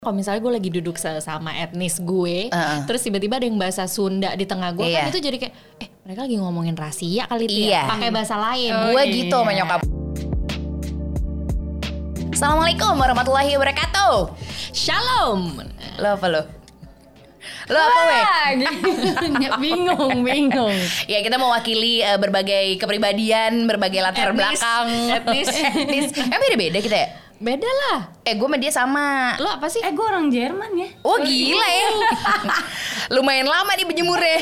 Kalau misalnya gue lagi duduk sama etnis gue, Uh-uh. terus tiba-tiba ada yang bahasa Sunda di tengah gue, Iya. kan itu jadi kayak, eh mereka lagi ngomongin rahasia kali itu Iya. ya, pakai bahasa lain. Oh, gue iya. gitu sama nyokap. Assalamualaikum warahmatullahi wabarakatuh. Shalom. Lo apa lo? Lo apa weh? Ya, bingung, bingung. Ya kita mewakili eh, berbagai kepribadian, berbagai latar Etnis. belakang. Etnis. Etnis. Eh beda-beda kita ya? Beda lah. Eh gue sama dia sama. Lo apa sih? Eh, gue orang Jerman ya. Oh gila ya. Lumayan lama nih berjemurnya.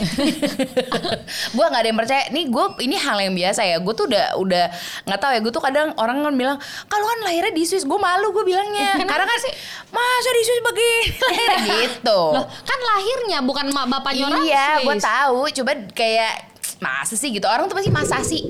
Gue gak ada yang percaya. Nih gue ini hal yang biasa ya. Gue tuh udah udah nggak tahu ya. Gue tuh kadang orang kan bilang Kalau kan lahirnya di Swiss. Gue malu gue bilangnya. Karena kan sih? Masa di Swiss begini gitu. Loh, kan lahirnya bukan mak bapaknya orang Iya gue tahu. Coba kayak Masa sih gitu? Orang tuh pasti masa sih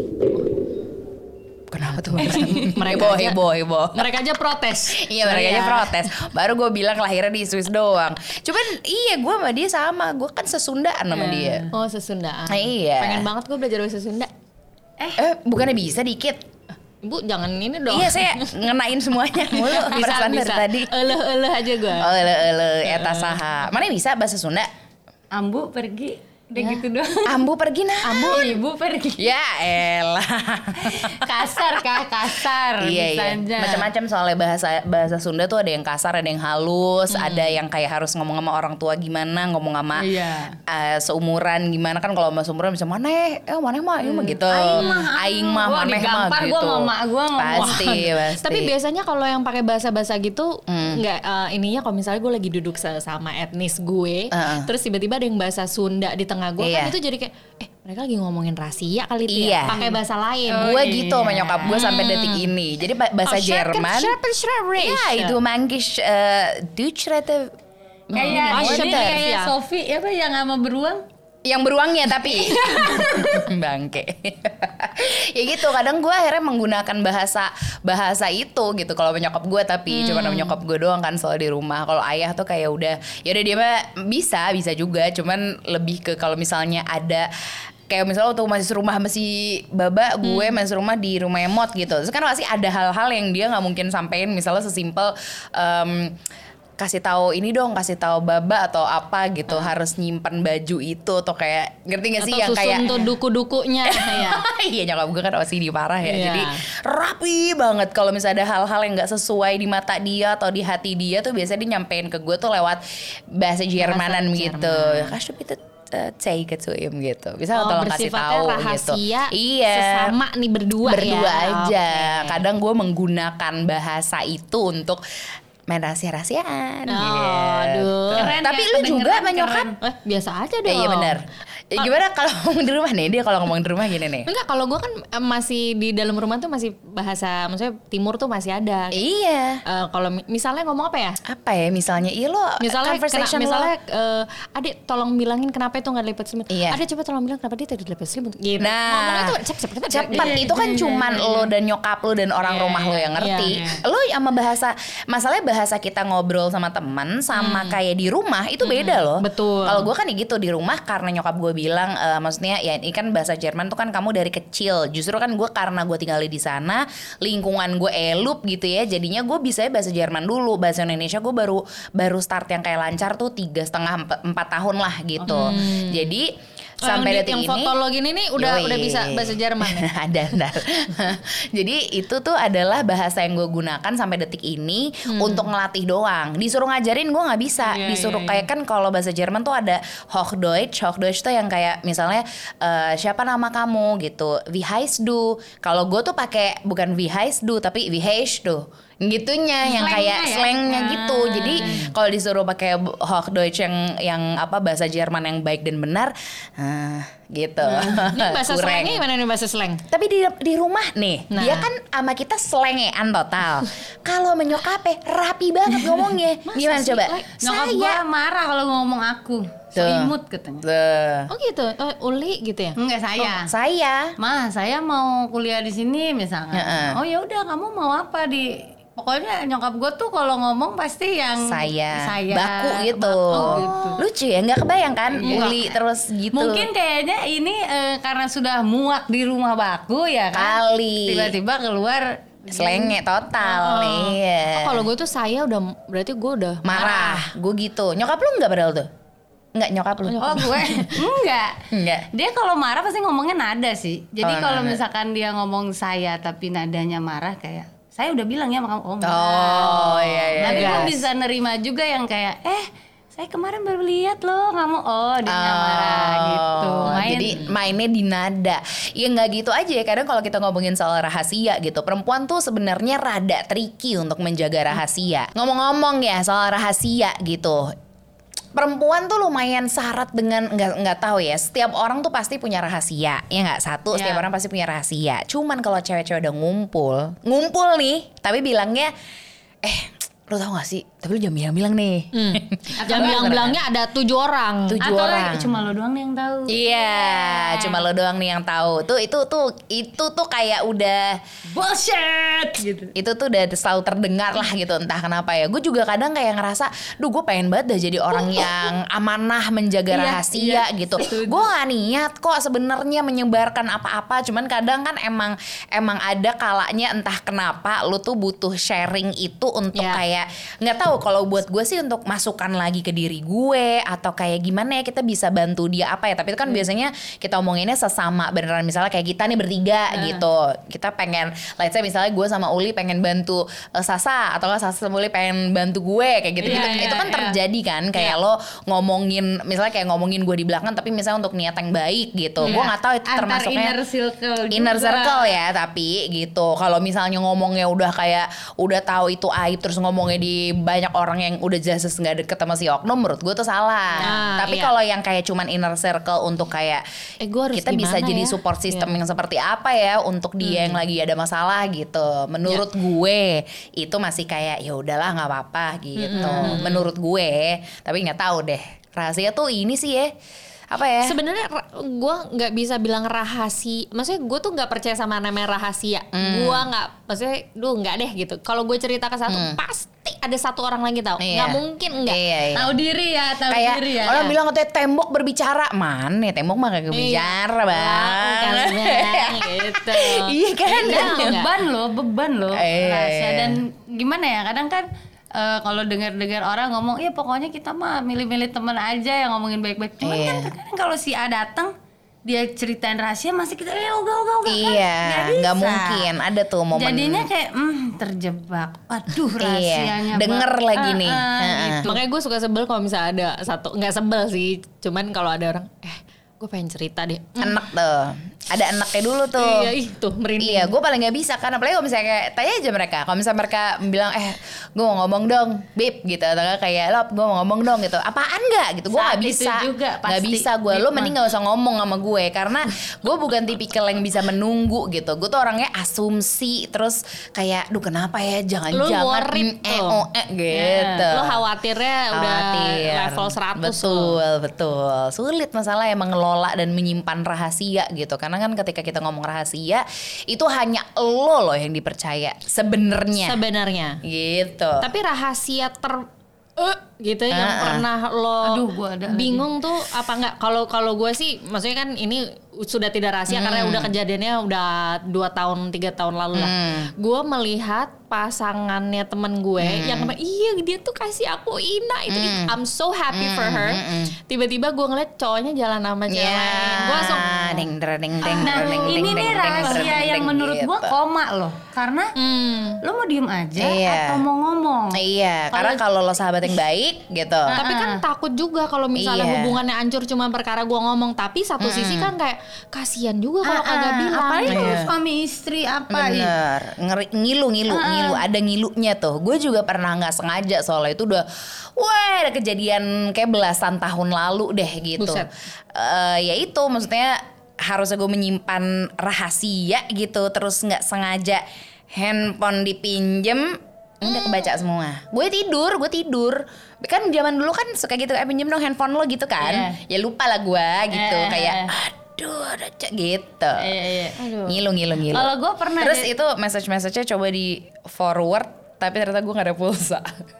Tuh Mereka heboh, aja- heboh, heboh. Mereka aja protes. Iya mereka aja Iya. protes Baru gue bilang lahirnya di Swiss doang Cuman iya gue sama dia sama Gue kan sesundaan sama dia Oh sesundaan. Iya. Pengen banget gue belajar bahasa Sunda. Eh bukannya bisa dikit Ibu jangan ini dong. Iya saya ngenain semuanya mulu bisa perasaan dari bisa. tadi Eleh eleh aja gue. Oh ele ele eta saha Mana bisa bahasa Sunda Ambu pergi. Udah Ya. gitu doang. Ambu pergi nah Ambu, ibu pergi. Ya elah Kasar kah? Kasar. Iya iya aja. Macam-macam soalnya bahasa bahasa Sunda tuh ada yang kasar ada yang halus Hmm. Ada yang kayak harus ngomong sama orang tua gimana Ngomong sama Iya. eh, seumuran gimana kan kalau sama seumuran bisa mana eh mana mah mah gitu Aing mah, aing mah maneh mah gitu gua sama gua ngomong. pasti pasti Tapi biasanya kalau yang pakai bahasa-bahasa gitu Hmm. nggak eh, ininya kalau misalnya gue lagi duduk sa- sama etnis gue, Uh-uh. terus tiba-tiba ada yang bahasa Sunda di tengah gue, Iya. kan itu jadi kayak eh mereka lagi ngomongin rahasia kali itu Iya. ya, pakai bahasa lain. Oh, gue iya. gitu sama nyokap gue sampai detik ini jadi ba- bahasa Oh, Jerman ya itu manggis uh, Deutsch rete Kayak Oh, ini Shepard, kayak ya. Sofi apa yang sama beruang? Yang beruangnya tapi. Bangke. Ya gitu kadang gue akhirnya menggunakan bahasa bahasa itu gitu kalau menyokap gue tapi cuma sama nyokap gue doang kan soal di rumah. Kalau ayah tuh kayak udah ya udah dia mah bisa bisa juga cuman lebih ke kalau misalnya ada kayak misalnya waktu masih serumah sama si baba gue masih serumah di rumah emot gitu. Terus kan pasti ada hal-hal yang dia nggak mungkin sampein misalnya sesimpel em, kasih tahu ini dong kasih tahu baba atau apa gitu harus nyimpan baju itu atau kayak ngerti gak sih Atau yang susun kayak tuh duku-dukunya ya. iya nyokap gue kan OCD parah ya Iya. jadi rapi banget kalau misalnya ada hal-hal yang nggak sesuai di mata dia atau di hati dia tuh biasanya dia nyampein ke gue tuh lewat bahasa Jermanan Bahasa gitu kasih itu say ke to him gitu bisa Oh, tolong kasih tahu gitu iya sesama nih berdua, berdua ya. aja Oke. kadang gue menggunakan bahasa itu untuk main rahasia-rahasiaan Oh, gitu. aduh. Keren tapi ya, lu juga kedengeran sama nyokap keren. Eh, biasa aja dong. Ya, iya benar. Ya, gimana kalau ngomong di rumah nih? Dia kalau ngomong di rumah gini nih. Enggak, kalau gue kan eh, masih di dalam rumah tuh masih bahasa, maksudnya timur tuh masih ada. Iya. Eh, kalau mi- misalnya ngomong apa ya? Apa ya misalnya? Iya lo Misalnya, kena, conversation misalnya lo. eh, adik tolong bilangin kenapa itu nggak dilipat selimut. Iya. Adik coba tolong bilang kenapa dia tadi dilipat selimut. Gitu. Nah, ngomongnya tuh cepet cepet cepet. cepet itu kan cuman lo dan nyokap lo dan orang Iya, rumah lo yang ngerti. iya, Lo sama bahasa masalahnya bahasa kita ngobrol sama teman sama kayak di rumah itu beda loh. Hmm. betul. Kalau gue kan ya gitu di rumah karena nyokap gue bilang eh, maksudnya ya ini kan bahasa Jerman tuh kan kamu dari kecil. Justru kan gue karena gue tinggal di sana, lingkungan gue elup gitu ya. Jadinya gue bisa bahasa Jerman dulu, bahasa Indonesia gue baru baru start yang kayak lancar tuh tiga setengah empat- tahun lah gitu. Jadi Oh, sampai yang, di- detik yang ini. foto lo gini nih udah Yoi. udah bisa bahasa Jerman. ya? ada ada jadi itu tuh adalah bahasa yang gue gunakan sampai detik ini untuk ngelatih doang. Disuruh ngajarin gue nggak bisa. Iya, disuruh iya, kayak kan kalau bahasa Jerman tuh ada Hochdeutsch. Hochdeutsch tuh yang kayak misalnya eh, siapa nama kamu? gitu. Wie heißt du? Kalau gue tuh pakai bukan wie heißt du tapi wie heißt du gitunya yang Slangnya kayak ya? slangnya Ah. gitu jadi kalau disuruh pakai Hochdeutsch yang yang apa bahasa Jerman yang baik dan benar ah, gitu Ini bahasa slangnya gimana nih bahasa slang? Tapi di di rumah nih, Nah. dia kan sama kita selengean total. Kalau menyokapnya rapi banget ngomongnya. Gimana sih? coba? Like, Nyokap gua marah kalau ngomong aku. So Tuh. imut katanya. Tuh. Oh gitu, oh, Uli gitu ya? Enggak saya. Saya Mah, saya mau kuliah di sini misalnya. Heeh. Oh ya udah, kamu mau apa di Pokoknya nyokap gue tuh kalau ngomong pasti yang saya, saya baku gitu. baku gitu. Lucu ya, nggak kebayang kan? Iya. Uli terus gitu. Mungkin kayaknya ini eh, karena sudah muak di rumah baku ya kan. kali. Tiba-tiba keluar Selenge total. Iya. Oh, kalau gue tuh saya udah berarti gue udah marah. Gue gitu. Nyokap lu nggak padahal tuh? Nggak nyokap lu? Oh gue enggak. Enggak. Dia kalau marah pasti ngomongnya nada sih. Jadi Oh, kalau misalkan dia ngomong saya tapi nadanya marah kayak saya udah bilang ya sama kamu oh enggak. Oh iya iya. Tapi gue Gas. bisa nerima juga yang kayak eh saya kemarin baru lihat loh kamu oh dia nggak marah gitu. Oh, Main Jadi mainnya di nada. Ya nggak gitu aja ya. Kadang kalau kita ngomongin soal rahasia gitu, perempuan tuh sebenarnya rada tricky untuk menjaga rahasia. Ngomong-ngomong ya soal rahasia gitu. Perempuan tuh lumayan syarat dengan nggak nggak tahu ya. Setiap orang tuh pasti punya rahasia, ya nggak satu. Ya. Setiap orang pasti punya rahasia. Cuman kalau cewek-cewek udah ngumpul, ngumpul nih, tapi bilangnya, eh, lo tau gak sih? Tapi lu jangan bilang-bilang nih. Hmm. Jangan bilang-bilangnya ada tujuh orang. Tujuh atau orang. cuma lo doang nih yang tahu. Iya, cuma lo doang nih yang tahu. Tuh itu tuh itu tuh kayak udah Bullshit gitu. itu tuh udah selalu terdengar lah gitu entah kenapa ya. Gue juga kadang kayak ngerasa, duh gue pengen banget dah jadi orang yang amanah menjaga Iya, rahasia iya, gitu. Gue gak niat kok sebenarnya menyebarkan apa-apa. Cuman kadang kan emang emang ada kalanya entah kenapa lu tuh butuh sharing itu untuk Iya. kayak nggak tahu kalau buat gue sih untuk masukan lagi ke diri gue atau kayak gimana ya kita bisa bantu dia apa ya. Tapi itu kan biasanya kita omonginnya sesama beneran misalnya kayak kita nih bertiga gitu. Kita pengen let's say misalnya gue sama Uli pengen bantu eh, Sasa atau nggak Sasa sama Uli pengen bantu gue kayak gitu-gitu. Iya, itu iya, kan iya. terjadi kan kayak lo ngomongin misalnya kayak ngomongin gue di belakang tapi misalnya untuk niat yang baik gitu. Gue nggak tahu itu Iya. Antar termasuknya inner circle inner juga. circle ya tapi gitu kalau misalnya ngomongnya udah kayak udah tahu itu aib terus ngomongnya di banyak orang yang udah jelas nggak deket sama si oknum menurut gue tuh salah. Nah, tapi iya. kalau yang kayak cuman inner circle untuk kayak Eh, gua kita bisa jadi ya? support system Iya. yang seperti apa ya untuk dia yang lagi ada masalah gitu. Menurut gue itu masih kayak ya udahlah nggak apa-apa gitu. Menurut gue tapi nggak tahu deh. Rahasia tuh ini sih ya apa ya Sebenarnya gue nggak bisa bilang rahasia. Maksudnya gue tuh nggak percaya sama namanya rahasia. Hmm. Gue nggak, maksudnya, duh nggak deh gitu. Kalau gue cerita ke satu, pasti ada satu orang lagi tahu. Hmm. Iya. Nggak mungkin nggak. Iya, iya. Tahu diri ya, tahu kayak diri ya. orang bilang katanya tembok berbicara mana tembok mah kagak bicara Laku bang gitu. iya kan Iya, Dan enggak. beban loh, beban loh Iya, rahasia iya. dan gimana ya kadang kan eh, kalau dengar-dengar orang ngomong, ya pokoknya kita mah milih-milih teman aja yang ngomongin baik-baik. Cuman Iya. kan terkadang kalau si A datang dia ceritain rahasia masih kita eh uga uga uga iya nggak bisa. mungkin ada tuh momen Jadinya kayak hmm, terjebak. Aduh rahasianya. iya denger Bang. lagi nih ah, Heeh. gitu. Makanya gue suka sebel kalau misalnya ada satu, nggak sebel sih. Cuman kalau ada orang, eh gue pengen cerita deh. enak tuh ada enaknya dulu tuh Iya, itu merinding. Iya, gue paling gak bisa kan apalagi kalau misalnya kayak tanya aja mereka. Kalau misalnya mereka bilang eh gue mau ngomong dong, bib gitu atau kayak lo gue mau ngomong dong gitu. Apaan nggak gitu? Gue itu bisa. juga pasti, bisa gue. Lo mending nggak usah ngomong sama gue karena gue bukan tipikal yang bisa menunggu gitu. Gue tuh orangnya asumsi terus kayak, duh kenapa ya? Jangan-jangan mm, eh, tuh. oh, eh, gitu. Lo khawatirnya udah Khawatir. level 100 betul loh. betul sulit masalah yang mengelola dan menyimpan rahasia gitu karena kan ketika kita ngomong rahasia itu hanya lo loh yang dipercaya sebenarnya Sebenarnya. gitu Tapi rahasia ter eh, gitu yang Ah, ah. pernah lo Aduh, gua ada lagi. bingung tuh apa enggak? Kalau kalau gue sih maksudnya kan ini sudah tidak rahasia karena Hmm. udah kejadiannya udah dua tahun tiga tahun lalu lah. Hmm. Gue melihat pasangannya temen gue yang kemarin iya dia tuh kasih aku Ina itu Hmm. I'm so happy for her. Tiba-tiba gue ngeliat cowoknya jalan sama cewek lain. Gue langsung deng deng deng deng Nah, deng, deng, ini nih rahasia yang menurut gua gitu. koma loh. Karena hmm. lo mau diem aja Iya. atau mau ngomong? iya karena kalau lo sahabat yang baik gitu Tapi kan takut juga kalau misalnya Iya. hubungannya hancur cuma perkara gue ngomong. Tapi satu sisi kan kayak kasihan juga kalau Ah, kagak ah, bilang. Apalagi kalau Iya. suami istri apa ih. Bener, ngeri, ngilu ngilu ngilu ada ngilunya tuh. Gue juga pernah nggak sengaja soalnya itu udah, wah ada kejadian kayak belasan tahun lalu deh gitu. Buset. Eh, ya itu maksudnya harusnya gue menyimpan rahasia gitu, terus nggak sengaja handphone dipinjem udah kebaca semua. Gue tidur, gue tidur. Kan zaman dulu kan suka gitu, eh pinjem dong handphone lo gitu kan. Ya lupa lah gue gitu, Eh, kayak eh. Aduh ada cek gitu. Iya, iya. Ngilu ngilu ngilu. Kalau gua pernah Terus deh- itu message-message-nya coba di forward tapi ternyata gue gak ada pulsa.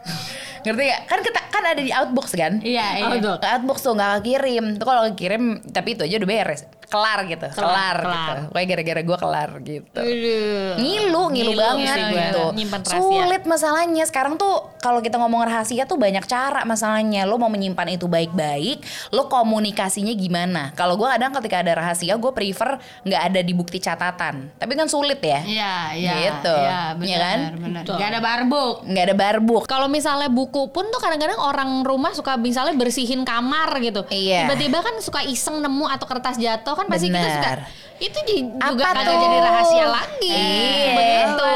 Ngerti gak? Kan kita, kan ada di outbox kan? Iya, iya. Outbox. Ke outbox tuh gak kekirim. Tuh kalau kekirim tapi itu aja udah beres. Kelar gitu kelar, Kelar, gitu kelar. pokoknya gara-gara gue kelar gitu Aduh. ngilu ngilu, Ngilu banget gitu Nyimpan rahasia. sulit masalahnya sekarang tuh kalau kita ngomong rahasia tuh banyak cara masalahnya lo mau menyimpan itu baik-baik lo komunikasinya gimana kalau gue kadang ketika ada rahasia gue prefer nggak ada di bukti catatan tapi kan sulit ya Iya, iya. Gitu. Iya, Iya benar, kan? benar. Betul. Gak ada barbuk. nggak ada barbuk Kalau misalnya buku pun tuh kadang-kadang orang rumah suka misalnya bersihin kamar gitu. Iya. Tiba-tiba kan suka iseng nemu atau kertas jatuh kan pasti kita suka. Itu juga Apa tuh? jadi rahasia lagi. Iya. Begitu.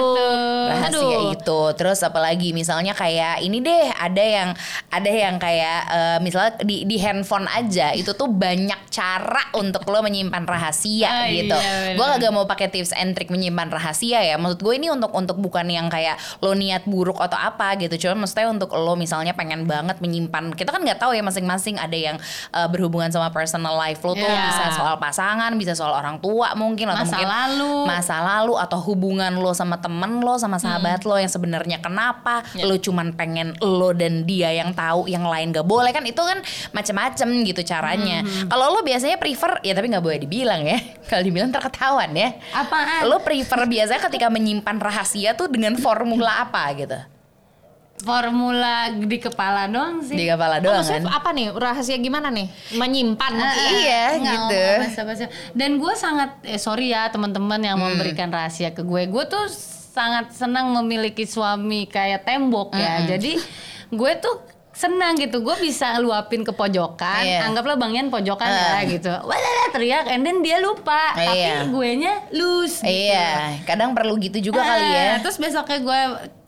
rahasia Aduh. itu terus apalagi misalnya kayak ini deh ada yang ada yang kayak eh, misalnya di di handphone aja itu tuh banyak cara untuk lo menyimpan rahasia Ah, gitu iya, gue kagak mau pakai tips and trick menyimpan rahasia ya maksud gue ini untuk untuk bukan yang kayak lo niat buruk atau apa gitu cuma maksudnya untuk lo misalnya pengen banget menyimpan kita kan nggak tahu ya masing-masing ada yang eh, berhubungan sama personal life lo tuh Iya. bisa soal pasangan bisa soal orang tua mungkin atau Masa mungkin lalu. masa lalu atau hubungan lo sama temen lo sama sahabat lo yang sebenarnya kenapa Ya. lo cuman pengen lo dan dia yang tahu yang lain gak boleh. Kan itu kan macem-macem gitu caranya. Kalau lo biasanya prefer ya tapi nggak boleh dibilang ya. Kalau dibilang terketahuan ya. Apaan? lo prefer biasanya ketika menyimpan rahasia tuh dengan formula apa gitu Formula di kepala doang sih. di kepala Oh, doang maksudnya kan apa nih rahasia gimana nih? Menyimpan. Ah, Iya, nggak gitu. basa-basi. Dan gue sangat eh, sorry ya teman-teman yang memberikan rahasia ke gue. Gue tuh sangat senang memiliki suami kayak tembok ya. Jadi gue tuh senang gitu gue bisa luapin ke pojokan Iya. anggaplah bang Yan pojokan ya gitu Walah teriak and then dia lupa Iya. tapi gue nya loose gitu. iya kadang perlu gitu juga kali ya Ah, terus besoknya gue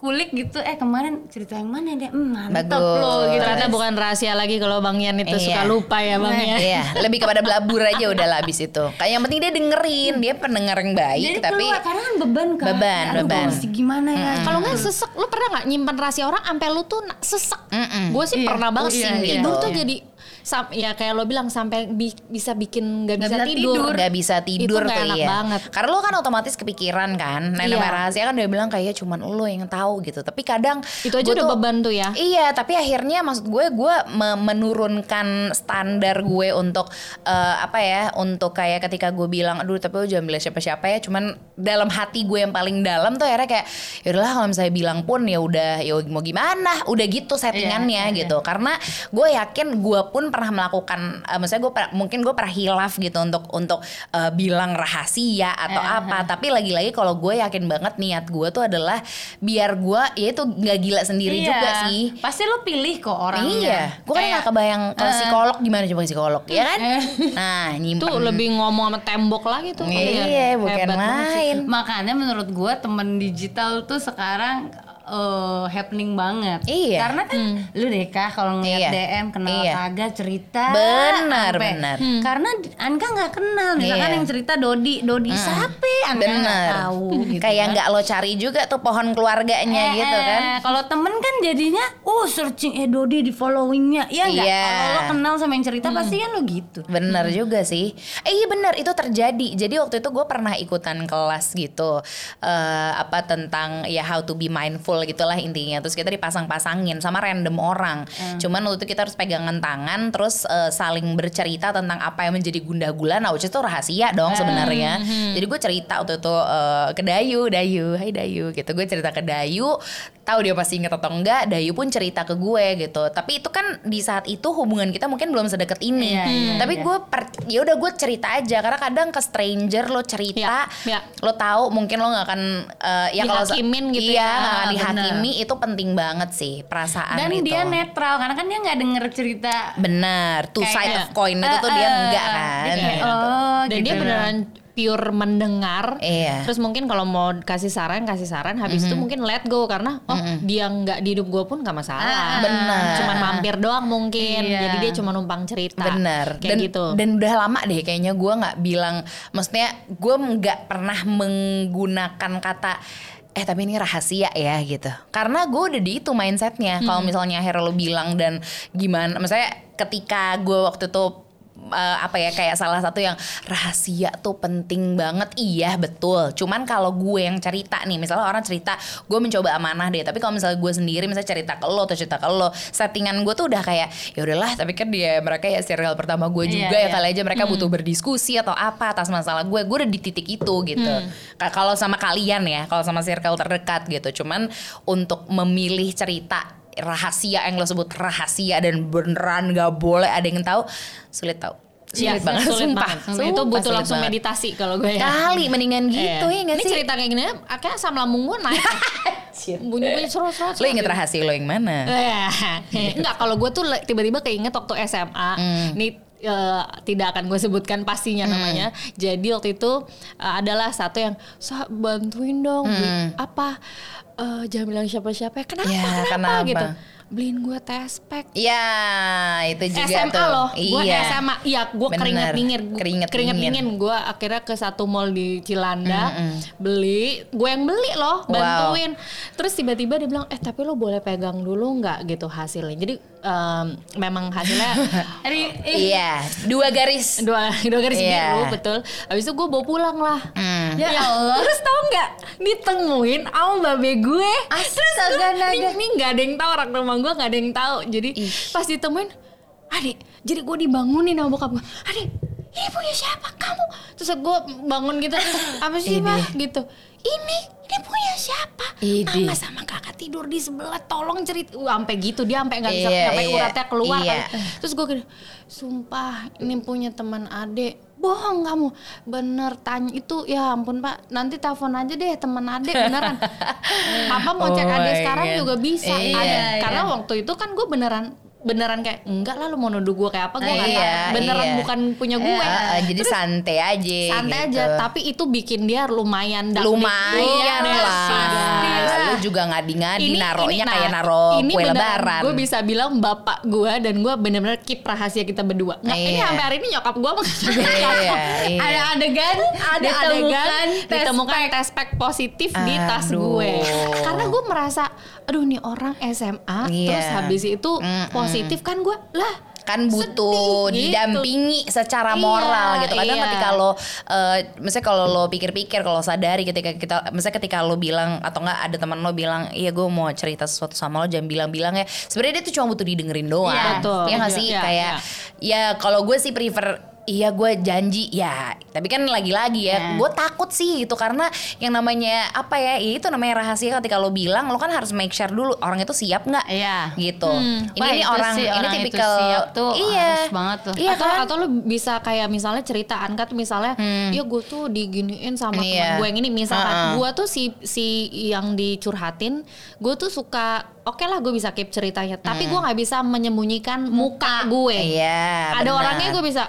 kulik gitu eh kemarin cerita yang mana dia hmm, mantep Bagus. loh gitu Ternyata bukan rahasia lagi kalau Bang Yan itu Iya. suka lupa ya Bang ya. Iya, lebih kepada belabur aja udah lah abis itu. Kayak yang penting dia dengerin, dia pendengar yang baik, jadi tapi keluar karena kan beban kan Beban, Aduh, beban. mesti gimana ya Kalau nggak sesek, lu pernah nggak nyimpan rahasia orang sampai lu tuh sesek? Mm-mm. Gue sih Iya. pernah banget Oh, sih. iya, iya. Tidur tuh Iya. jadi sam- ya kayak lo bilang sampai bi- bisa bikin nggak bisa, bisa tidur. nggak bisa tidur Itu tuh enak iya. banget. Karena lo kan otomatis kepikiran kan. Nah, Iya. rahasia kan dia bilang kayak cuman lo yang tahu gitu. Tapi kadang Itu aja udah tuh- beban tuh ya. Iya, tapi akhirnya maksud gue gue me- menurunkan standar gue untuk eh, apa ya? Untuk kayak ketika gue bilang aduh tapi lo jangan bilang siapa-siapa ya. Cuman dalam hati gue yang paling dalam tuh akhirnya kayak yaudahlah kalau misalnya bilang pun ya udah ya mau gimana, udah gitu settingannya Iya, iya, gitu. Karena gue yakin gue pun pernah melakukan eh, maksudnya gue mungkin gue pernah hilaf gitu untuk untuk eh, bilang rahasia atau Eh, apa. Tapi lagi-lagi kalau gue yakin banget niat gue tuh adalah biar gue ya itu nggak gila sendiri Iya. juga sih. pasti lu pilih kok orangnya Iya, gue kan Kayak- gak kebayang kalau Eh. psikolog gimana coba psikolog, ya kan? Eh. Nah, nyimpen. Itu lebih ngomong sama tembok lagi tuh. Iya, bukan lain. makanya menurut gue temen digital tuh sekarang eh, happening banget Iya. karena kan lu deh kah kalau ngeliat Iya. DM kenal Iya. kagak cerita Benar, sampai- benar. karena Anka nggak kenal misalkan Iya. yang cerita Dodi Dodi siapa Anka nggak tahu gitu Kayak kan. nggak lo cari juga tuh pohon keluarganya Eh, gitu kan? eh, Kalau temen kan jadinya, oh searching eh Dodi di followingnya, iya nggak? Iya. Kalau lo kenal sama yang cerita pasti kan lo gitu. Bener juga sih. Eh iya bener itu terjadi. Jadi waktu itu gue pernah ikutan kelas gitu eh apa tentang ya how to be mindful gitulah intinya. Terus kita dipasang-pasangin sama random orang. Cuman waktu itu kita harus pegangan tangan terus eh, saling bercerita tentang apa yang menjadi gundah gulana. Which itu rahasia dong sebenarnya. Jadi gue cerita waktu itu eh, ke Dayu, Dayu, Hai Dayu gitu. Gue cerita ke Dayu, tahu dia pasti inget atau enggak. Dayu pun cerita ke gue gitu. Tapi itu kan di saat itu hubungan kita mungkin belum sedekat ini. Iya, iya, Tapi iya. gue per- ya udah gue cerita aja karena kadang ke stranger lo cerita, Iya, iya. lo tahu mungkin lo nggak akan eh, ya kalau gitu iya, ya. nggak akan Ah, dihakimi itu penting banget sih perasaan Dan itu. dia netral karena kan dia nggak denger cerita. Bener, two Kayak- side of coin itu tuh dia Eh, eh, enggak eh, kan. dia kayak, gitu. oh, Dan gitu dia beneran pure mendengar. Iya. Terus mungkin kalau mau kasih saran, kasih saran. Habis itu mungkin let go karena oh dia nggak di hidup gue pun nggak masalah. Ah, benar. Cuman mampir doang mungkin. Iya. Jadi dia cuma numpang cerita. Bener Kayak dan, gitu. Dan udah lama deh kayaknya gue nggak bilang, maksudnya gue nggak pernah menggunakan kata eh tapi ini rahasia ya gitu. Karena gue udah di itu mindsetnya. Kalau misalnya akhirnya lo bilang dan gimana, maksudnya ketika gue waktu itu eh, apa ya kayak salah satu yang rahasia tuh penting banget. Iya betul. Cuman kalau gue yang cerita nih, misalnya orang cerita, gue mencoba amanah deh. Tapi kalau misalnya gue sendiri, misalnya cerita ke lo atau cerita ke lo, settingan gue tuh udah kayak ya udahlah. Tapi kan dia mereka ya serial pertama gue Iya, juga ya iya. kali aja mereka butuh berdiskusi atau apa atas masalah gue. Gue udah di titik itu gitu. Ka- Kalau sama kalian ya, kalau sama circle terdekat gitu. Cuman untuk memilih cerita rahasia yang lo sebut rahasia dan beneran gak boleh ada yang tahu sulit tau Iya, sulit banget sulit sumpah, banget. Sumpah, itu butuh sulit langsung banget. meditasi kalau gue ya. kali mendingan gitu ya nggak Ini sih cerita kayak gini, akhirnya asam lambung gue naik. Bunyi-bunyi serot-serot. lo inget rahasia lo yang mana Enggak, kalau gue tuh tiba-tiba keinget waktu SMA. Hmm. Ini eh, tidak akan gue sebutkan pastinya Hmm. namanya. Jadi waktu itu eh, adalah satu yang Sa, bantuin dong beli apa Eh, jangan bilang siapa-siapa ya. Kenapa? Ya, kenapa? kenapa? gitu. Beliin gue tespek. ya itu juga SMA tuh loh, gue iya SMA, iya gue keringet dingin, Keringet keringet dingin. Gue akhirnya ke satu mall di Cilanda, beli, gue yang beli loh, Wow. bantuin. Terus tiba-tiba dia bilang, eh tapi lo boleh pegang dulu nggak gitu hasilnya. Jadi em, memang hasilnya ih, iya dua garis dua dua garis Iya. biru betul. Habis itu gue bawa pulang lah. Hmm. ya Allah. Terus tau nggak ditemuin sama babe gue. Terus gue, ini, ini nggak ada yang tahu orang rumah gue nggak ada yang tahu. Jadi Ih. pas ditemuin, adik, jadi gue dibangunin sama bokap gue. Adik, ini punya siapa kamu? Terus gue bangun gitu, terus apa sih mah gitu. Ini, ini punya siapa? Ini. Mama sama kakak tidur di sebelah, tolong cerita. Uh, sampai gitu dia sampai nggak bisa Iya, sampai iya, uratnya keluar. iya. kali. Terus gue gini, sumpah ini punya teman adek. Bohong kamu, bener tanya itu ya ampun pak, nanti telepon aja deh teman adek beneran. Papa mau cek Oh adek my sekarang God. juga bisa. Iya, ada. iya. Karena waktu itu kan gue beneran beneran kayak enggak lah lu mau nuduh gue kayak apa gue nggak Iya, tahu beneran iya. bukan punya gue eh, jadi santai aja santai gitu. aja tapi itu bikin dia lumayan lumayan Iya, lah lu juga ngadi-ngadi naruhnya kayak naro ini kue beneran lebaran gue bisa bilang bapak gue dan gue bener-bener keep rahasia kita berdua nggak ini Iya. sampai hari ini nyokap gue iya, iya. ada adegan, ada adegan ditemukan tes ditemukan pack. tes pack positif di tas Aduh. gue karena gue merasa aduh nih orang SMA Iya. terus habis itu Mm-mm. Positif kan gue lah kan butuh Sedih gitu. didampingi secara Iya, moral gitu kadang iya. ketika lo eh misalnya kalau lo pikir-pikir kalau sadari ketika kita misalnya ketika lo bilang atau enggak ada teman lo bilang iya gue mau cerita sesuatu sama lo jangan bilang-bilang ya sebenarnya dia tuh cuma butuh didengerin doang Iya, betul. ya nggak Iya, sih iya, kayak ya kalau gue sih prefer Iya gue janji ya Tapi kan lagi-lagi ya Nah. Gue takut sih gitu Karena yang namanya Apa ya, ya Itu namanya rahasia ketika lo bilang Lo kan harus make sure dulu Orang itu siap nggak Iya. Gitu Ini Wah, ini itu orang sih, Ini orang itu tipikal siap tuh Iya harus banget tuh. Iya atau kan atau lu bisa kayak misalnya cerita Anka tuh misalnya ya gue tuh diginiin sama Hmm. Iya. teman gue yang ini misalkan Uh-uh. gue tuh si si yang dicurhatin gue tuh suka oke lah gue bisa keep ceritanya tapi gue nggak bisa menyembunyikan muka gue Hmm. Iya ada benar. orangnya gue bisa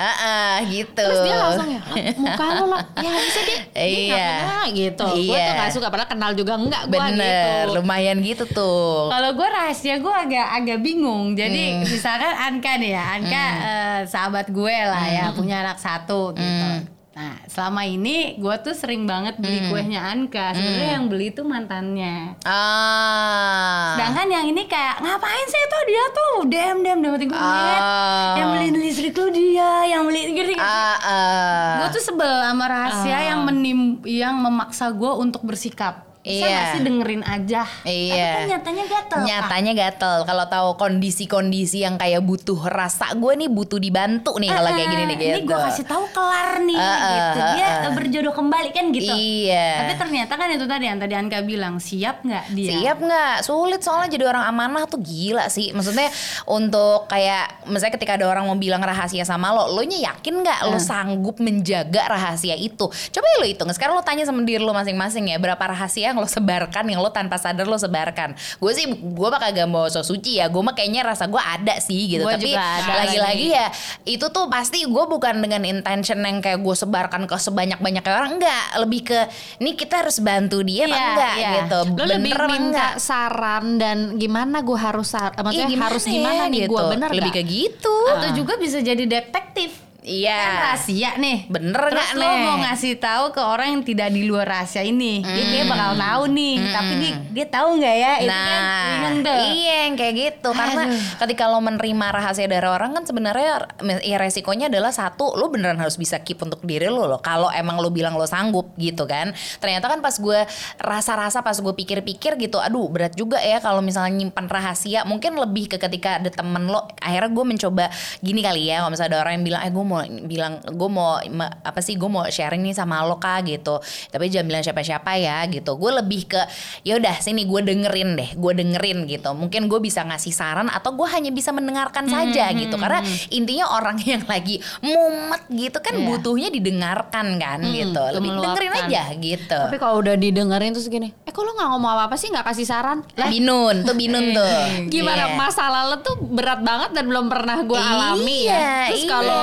Ha gitu terus dia langsung ya "Lah, muka lo lah ya bisa dia dia Iya. pernah gitu gue Iya. tuh gak suka padahal kenal juga enggak gue Bener gitu Lumayan gitu tuh Kalau gue rahasia gue agak agak bingung. Hmm. Jadi misalkan Anka nih ya, Anka eh, sahabat gue lah ya, Hmm. punya anak satu gitu. Nah selama ini gue tuh sering banget beli Hmm. kuehnya Anka. Sebenarnya yang beli tuh mantannya. Ah Sedangkan yang ini kayak ngapain sih tuh dia tuh dem dem dem gue liat. Ah. Yang beli listrik tuh dia, yang beli gitu. Ah, ah. Gue tuh sebel sama rahasia Ah. yang menim yang memaksa gue untuk bersikap. Bisa Iya. gak sih dengerin aja? Iya. Tapi kan nyatanya gatel. Nyatanya gatel kalau tahu kondisi-kondisi yang kayak butuh rasa gue nih butuh dibantu nih kalau kayak gini nih gitu. Ini gue kasih tahu kelar nih ah, gitu. Dia ah. berjodoh kembali kan gitu. Iya. Tapi ternyata kan itu tadi yang tadi Anka bilang siap nggak dia? Siap nggak? Sulit soalnya jadi orang amanah tuh gila sih. Maksudnya untuk kayak misalnya ketika ada orang mau bilang rahasia sama lo, lo nya yakin nggak lo sanggup menjaga rahasia itu? Coba ya lo hitung. Sekarang lo tanya sama diri lo masing-masing ya, berapa rahasia yang lo sebarkan yang lo tanpa sadar lo sebarkan. Gue sih gue bakal gak mau so suci ya. Gue mah kayaknya rasa gue ada sih gitu. Gua Tapi lagi-lagi ya itu tuh pasti gue bukan dengan intention yang kayak gue sebarkan ke sebanyak-banyaknya orang enggak. Lebih ke ini kita harus bantu dia apa Iya, enggak iya. gitu. lo lebih Bener apa minta enggak? saran dan gimana gue harus sar maksudnya Iya, harus gimana ya nih gue gitu. bener Lebih nggak? ke gitu. Atau juga bisa jadi detektif. Iya. kan rahasia nih. Bener terus nggak lo nih? mau ngasih tahu ke orang yang tidak di luar rahasia ini. Dia kayak bakal tahu nih. Tapi nih dia tahu nggak ya? Itu kan bingung Nah, tuh. iya yang kayak gitu. Karena ketika lo menerima rahasia dari orang kan sebenarnya ya resikonya adalah satu lo beneran harus bisa keep untuk diri lo loh. Kalau emang lo bilang lo sanggup gitu kan. Ternyata kan pas gue rasa-rasa pas gue pikir-pikir gitu aduh berat juga ya kalau misalnya nyimpan rahasia. Mungkin lebih ke ketika ada temen lo akhirnya gue mencoba gini kali ya kalau misalnya ada orang yang bilang eh gue mau bilang gue mau ma- apa sih gue mau sharing nih sama lo kak gitu. Tapi jangan bilang siapa-siapa ya gitu. Gue lebih ke ya udah sini gue dengerin deh gue dengerin gitu. Mungkin gue bisa ngasih saran atau gue hanya bisa mendengarkan saja gitu. karena intinya orang yang lagi mumet gitu kan Iya. butuhnya didengarkan kan gitu. Itu lebih dengerin aja gitu. Tapi kalau udah didengerin terus gini, eh kok lo nggak ngomong apa-apa sih? Nggak kasih saran? Lah. Binun tuh binun tuh. Gimana Iya. masalah lo tuh berat banget dan belum pernah gue alami Iya, ya. Terus iya. kalau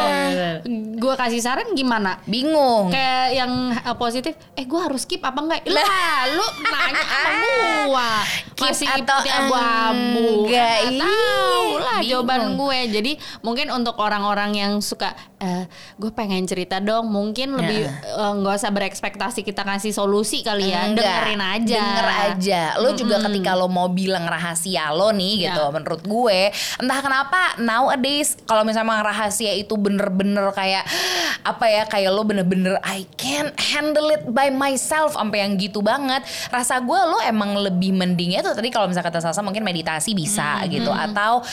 gue kasih saran gimana? bingung Kayak yang uh, positif, eh gue harus keep apa enggak? Lah, lu nanya sama Keep masih atau abu-abu. enggak, nggak tahu lah jawaban gue. Jadi mungkin untuk orang-orang yang suka, eh gue pengen cerita dong, mungkin lebih eh, nggak usah berekspektasi kita ngasih solusi kali ya, Enggak, dengerin aja. Denger aja. Lo juga ketika lo mau bilang rahasia lo nih gitu, Ya. menurut gue, entah kenapa nowadays kalau misalnya rahasia itu bener-bener kayak apa ya, kayak lo bener-bener I can't handle it by myself sampai yang gitu banget. Rasa gue lo emang lebih mendingnya tuh tadi kalau misalnya kata Salsa mungkin meditasi bisa gitu atau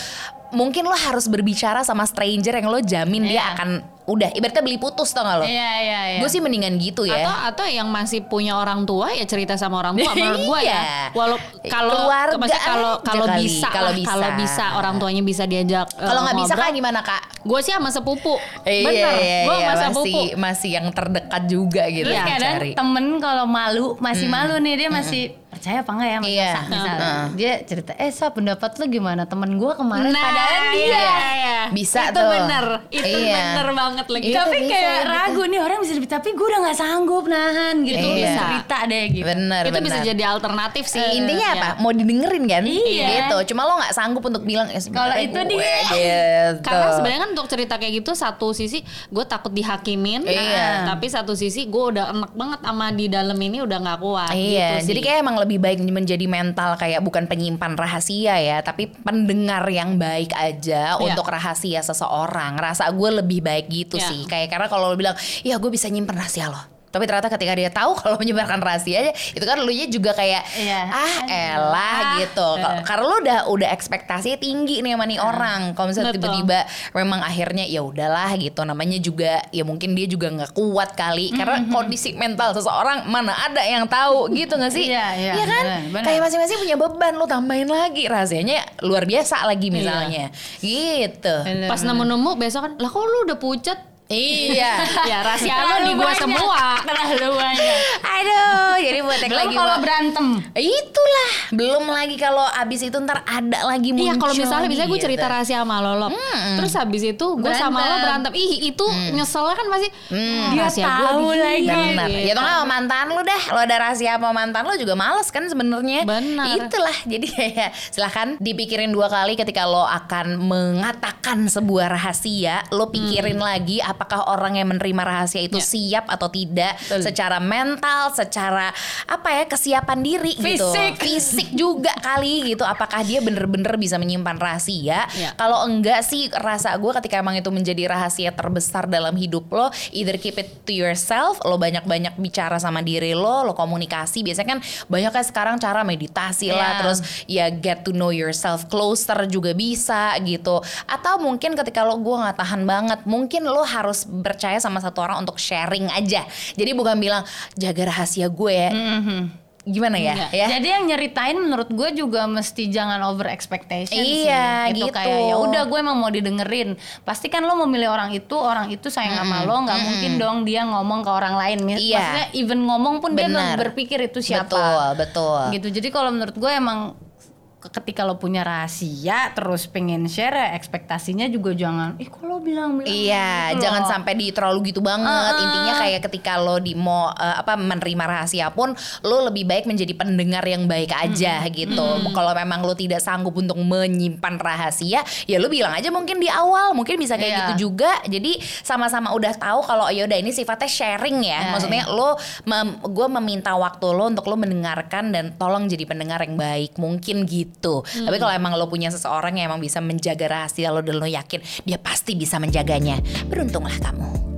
mungkin lo harus berbicara sama stranger yang lo jamin dia Iya. akan udah ibaratnya beli putus tau gak lo? iya iya iya Gue sih mendingan gitu ya. Atau atau yang masih punya orang tua ya cerita sama orang tua menurut Iya. ya. Walau kalau Keluarga kalau kalau bisa kalau bisa. kalau bisa orang tuanya bisa diajak eh, Kalau nggak bisa kak gimana kak? Gue sih sama sepupu. Iya, Bener, iya, gue iya, sama masih sepupu. masih yang terdekat juga gitu yang kadang cari. temen kalau malu masih malu nih dia masih percaya apa enggak ya sama Iya. Sasa, misal. Heeh. Dia cerita, eh so pendapat lu gimana temen gue kemarin Nah, padahal dia. iya, iya. Bisa itu tuh. bener, itu Iya. bener banget lagi. Iya. Tapi bisa kayak gitu. ragu nih orang bisa lebih tapi gue udah nggak sanggup nahan gitu Iya. bisa cerita deh gitu. Bener itu bener. bisa jadi alternatif sih. Intinya Ya. apa? Mau didengerin kan? Iya. Gitu. Cuma lo nggak sanggup untuk bilang eh, Kalau itu gue, dia. gitu. Karena sebenarnya kan untuk cerita kayak gitu satu sisi gue takut dihakimin, Iya. tapi satu sisi gue udah enak banget sama di dalam ini udah nggak kuat. Iya, gitu jadi sih. kayak emang lebih baik menjadi mental kayak bukan penyimpan rahasia ya, tapi pendengar yang baik aja Iya. untuk rahasia seseorang. Rasa gue lebih baik gitu Iya. sih. Kayak karena kalau lo bilang, ya gue bisa nyimpen rahasia lo. Tapi ternyata ketika dia tahu kalau menyebarkan rahasianya itu kan lu nya juga kayak Iya. ah elah Ah. gitu. Kal- Karena lu udah udah ekspektasinya tinggi nih sama nih orang. Kalau misalnya Betul. tiba-tiba memang akhirnya ya udahlah gitu namanya juga ya mungkin dia juga nggak kuat kali karena kondisi mental seseorang mana ada yang tahu gitu nggak sih Iya, iya, kan benar, benar. kayak masing-masing punya beban lu tambahin lagi rahasianya luar biasa lagi misalnya gitu Bener, Pas bener. nemu-nemu besok kan, lah kok lu udah pucat? Iya ya rahasia lo Terlalu di banyak, semua. Terlalu banyak. aduh jadi buat yang Belum lagi kalau berantem. itulah belum lagi kalau abis itu ntar ada lagi muncul Iya kalau misalnya misalnya gue gitu. cerita rahasia sama Lolo, terus habis itu gue sama lo Berantem. ih itu nyeselnya kan pasti Dia rahasia gua tahu di- lagi. Benar. Gitu. Ya tuh sama mantan lu dah. Lo ada rahasia sama mantan lu juga males kan sebenarnya. Benar. Itulah. Jadi kayak silahkan dipikirin dua kali ketika lo akan mengatakan sebuah rahasia, lo pikirin lagi apakah orang yang menerima rahasia itu Ya. siap atau tidak Betul. secara mental, secara apa ya kesiapan diri gitu. Fisik. Fisik juga kali gitu. Apakah dia bener-bener bisa menyimpan rahasia? Ya. Kalau enggak sih rasa gue ketika emang itu menjadi rahasia terbesar dalam hidup lo, either keep it to yourself, lo banyak-banyak bicara sama diri lo, lo komunikasi. Biasanya kan banyak kan sekarang cara meditasi lah, Iya. terus ya get to know yourself closer juga bisa gitu. Atau mungkin ketika lo gue nggak tahan banget, mungkin lo harus percaya sama satu orang untuk sharing aja. Jadi bukan bilang jaga rahasia gue ya. Gimana ya? Enggak. ya? Jadi yang nyeritain menurut gue juga mesti jangan over expectation Iya, sih. gitu. kayak ya udah gue emang mau didengerin. Pasti kan lo memilih orang itu, orang itu sayang sama lo, nggak mungkin dong dia ngomong ke orang lain. Iya. Maksudnya even ngomong pun dia Benar. belum berpikir itu siapa. Betul, betul. Gitu. Jadi kalau menurut gue emang ketika lo punya rahasia terus pengen share ya ekspektasinya juga jangan ih kok lo bilang bilang Iya, gitu jangan loh. sampai di terlalu gitu banget. Intinya kayak ketika lo di mau eh, apa menerima rahasia pun, lo lebih baik menjadi pendengar yang baik aja gitu. Kalau memang lo tidak sanggup untuk menyimpan rahasia, ya lo bilang aja mungkin di awal, mungkin bisa kayak Iya. gitu juga. Jadi sama-sama udah tahu kalau ya udah ini sifatnya sharing ya. Ya, Maksudnya lo, gue meminta waktu lo untuk lo mendengarkan dan tolong jadi pendengar yang baik, mungkin gitu. Tapi kalau emang lo punya seseorang yang emang bisa menjaga rahasia lo dan lo yakin dia pasti bisa menjaganya, beruntunglah kamu.